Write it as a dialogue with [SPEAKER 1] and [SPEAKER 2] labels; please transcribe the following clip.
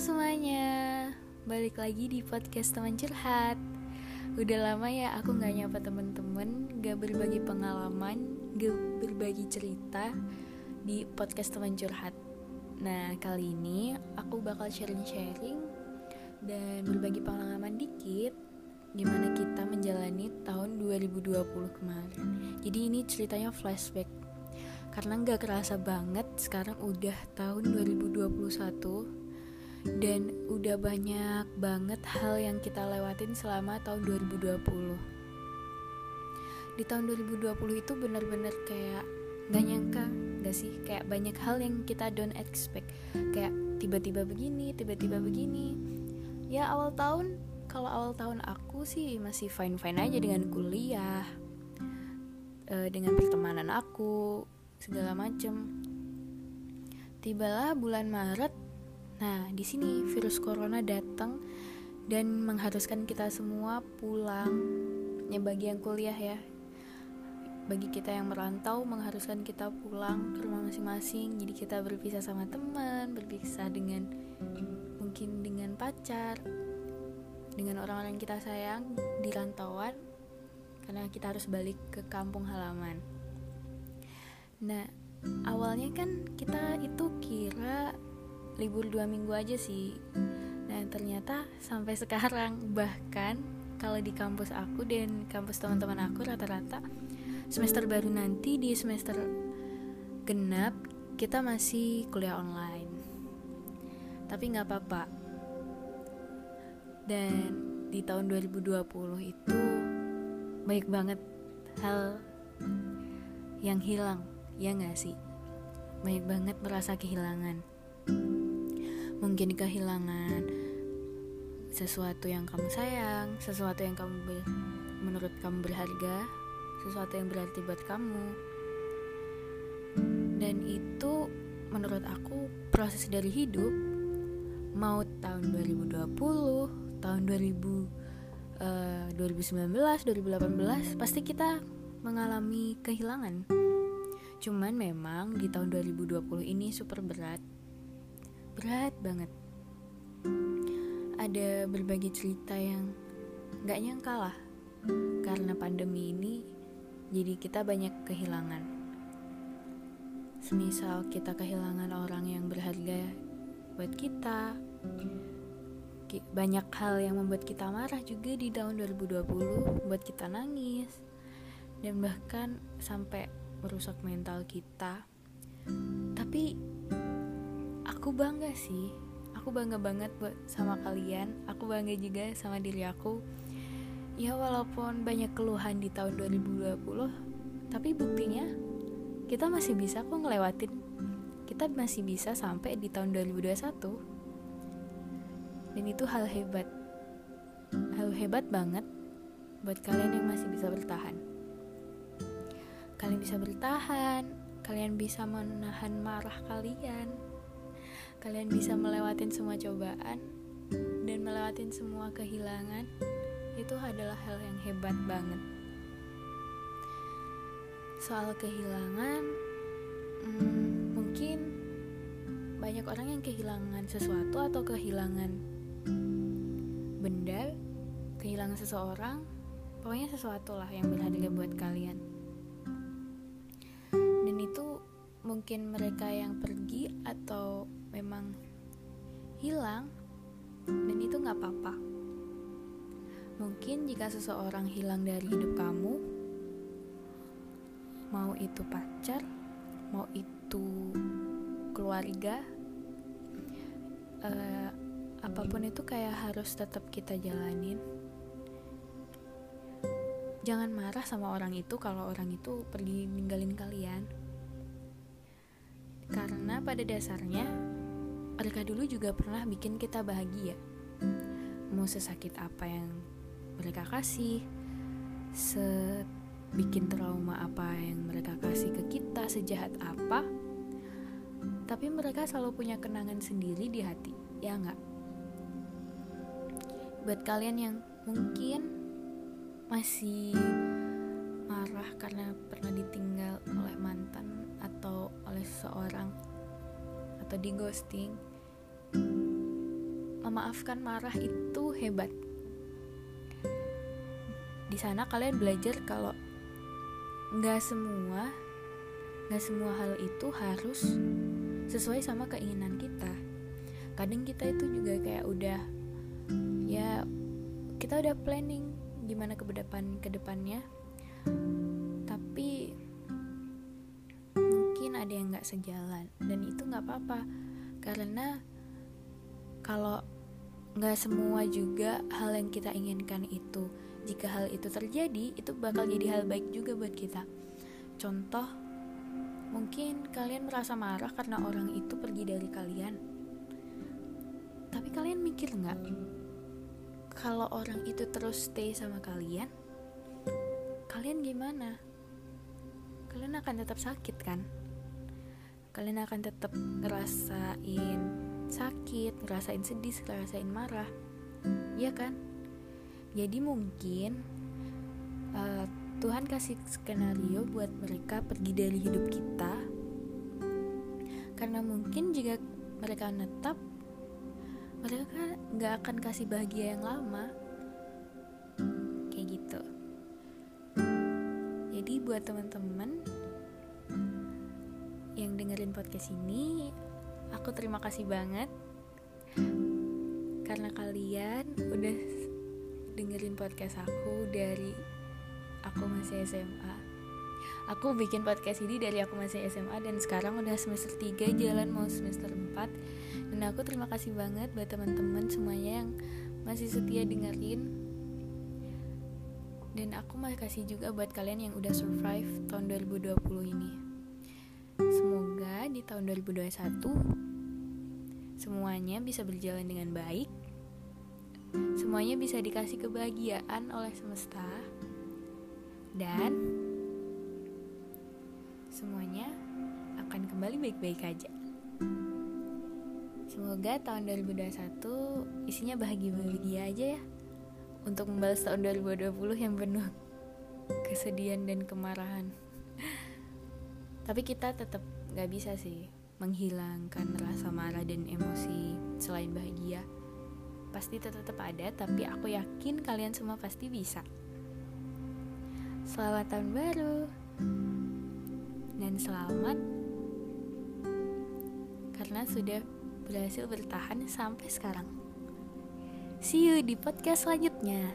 [SPEAKER 1] semuanya, balik lagi di podcast teman curhat. Udah lama ya aku nggak nyapa temen-temen, gak berbagi pengalaman, gak berbagi cerita di podcast teman curhat. Nah kali ini aku bakal sharing-sharing dan berbagi pengalaman dikit gimana kita menjalani tahun 2020 kemarin. Jadi ini ceritanya flashback karena nggak kerasa banget sekarang udah tahun 2021 dan udah banyak banget hal yang kita lewatin selama tahun 2020 di tahun 2020 itu benar-benar kayak gak nyangka gak sih kayak banyak hal yang kita don't expect kayak tiba-tiba begini tiba-tiba begini ya awal tahun kalau awal tahun aku sih masih fine fine aja dengan kuliah uh, dengan pertemanan aku segala macem. Tibalah bulan Maret. Nah, di sini virus corona datang dan mengharuskan kita semua pulang. Ya bagi yang kuliah ya. Bagi kita yang merantau mengharuskan kita pulang ke rumah masing-masing. Jadi kita berpisah sama teman, berpisah dengan mungkin dengan pacar, dengan orang-orang yang kita sayang di rantauan karena kita harus balik ke kampung halaman. Nah, awalnya kan kita itu kira libur dua minggu aja sih. Nah, ternyata sampai sekarang bahkan kalau di kampus aku dan kampus teman-teman aku rata-rata semester baru nanti di semester genap kita masih kuliah online. Tapi nggak apa-apa. Dan di tahun 2020 itu baik banget hal yang hilang ya nggak sih banyak banget merasa kehilangan mungkin kehilangan sesuatu yang kamu sayang sesuatu yang kamu ber, menurut kamu berharga sesuatu yang berarti buat kamu dan itu menurut aku proses dari hidup mau tahun 2020 tahun 2000 uh, 2019 2018 pasti kita mengalami kehilangan Cuman memang di tahun 2020 ini super berat. Berat banget. Ada berbagai cerita yang gak nyangka lah. Karena pandemi ini jadi kita banyak kehilangan. Semisal kita kehilangan orang yang berharga buat kita. Banyak hal yang membuat kita marah juga di tahun 2020, buat kita nangis. Dan bahkan sampai merusak mental kita tapi aku bangga sih. Aku bangga banget buat sama kalian. Aku bangga juga sama diri aku. Ya walaupun banyak keluhan di tahun 2020 tapi buktinya kita masih bisa kok ngelewatin. Kita masih bisa sampai di tahun 2021 dan itu hal hebat. Hal hebat banget buat kalian yang masih bisa bertahan. Kalian bisa bertahan, kalian bisa menahan marah kalian, kalian bisa melewatin semua cobaan dan melewatin semua kehilangan. Itu adalah hal yang hebat banget. Soal kehilangan, hmm, mungkin banyak orang yang kehilangan sesuatu atau kehilangan benda, kehilangan seseorang, pokoknya sesuatu lah yang berharga buat kalian mungkin mereka yang pergi atau memang hilang dan itu nggak apa-apa. Mungkin jika seseorang hilang dari hidup kamu mau itu pacar mau itu keluarga uh, apa pun itu kayak harus tetap kita jalanin. Jangan marah sama orang itu kalau orang itu pergi ninggalin kalian. Karena pada dasarnya mereka dulu juga pernah bikin kita bahagia. Mau sesakit apa yang mereka kasih, sebikin trauma apa yang mereka kasih ke kita, sejahat apa, tapi mereka selalu punya kenangan sendiri di hati, ya nggak? Buat kalian yang mungkin masih marah karena pernah ditinggal oleh mantan atau oleh seseorang atau di ghosting memaafkan marah itu hebat. Di sana kalian belajar kalau nggak semua nggak semua hal itu harus sesuai sama keinginan kita. Kadang kita itu juga kayak udah ya kita udah planning gimana ke depan ke depannya. Tapi mungkin ada yang nggak sejalan dan itu nggak apa-apa. Karena kalau nggak semua juga hal yang kita inginkan itu. Jika hal itu terjadi itu bakal jadi hal baik juga buat kita. Contoh mungkin kalian merasa marah karena orang itu pergi dari kalian. Tapi kalian mikir nggak kalau orang itu terus stay sama kalian kalian gimana? Kalian akan tetap sakit kan? Kalian akan tetap ngerasain sakit ngerasain sedih ngerasain marah. Iya kan? Jadi mungkin uh, Tuhan kasih skenario buat mereka pergi dari hidup kita. Karena mungkin jika mereka netap mereka nggak akan kasih bahagia yang lama. Kayak gitu. Jadi buat teman-teman yang dengerin podcast ini aku terima kasih banget. Karena kalian udah dengerin podcast aku dari aku masih SMA Aku bikin podcast ini dari aku masih SMA dan sekarang udah semester 3 jalan mau semester 4 Dan aku terima kasih banget buat teman-teman semuanya yang masih setia dengerin. Dan aku kasih juga buat kalian yang udah survive tahun 2020 ini di tahun 2021 semuanya bisa berjalan dengan baik. Semuanya bisa dikasih kebahagiaan oleh semesta. Dan semuanya akan kembali baik-baik aja. Semoga tahun 2021 isinya bahagia-bahagia aja ya. Untuk membalas tahun 2020 yang penuh kesedihan dan kemarahan Tapi kita tetap gak bisa sih menghilangkan rasa marah dan emosi selain bahagia Pasti tetap ada tapi aku yakin kalian semua pasti bisa Selamat tahun baru dan selamat karena sudah berhasil bertahan sampai sekarang. See you di podcast selanjutnya.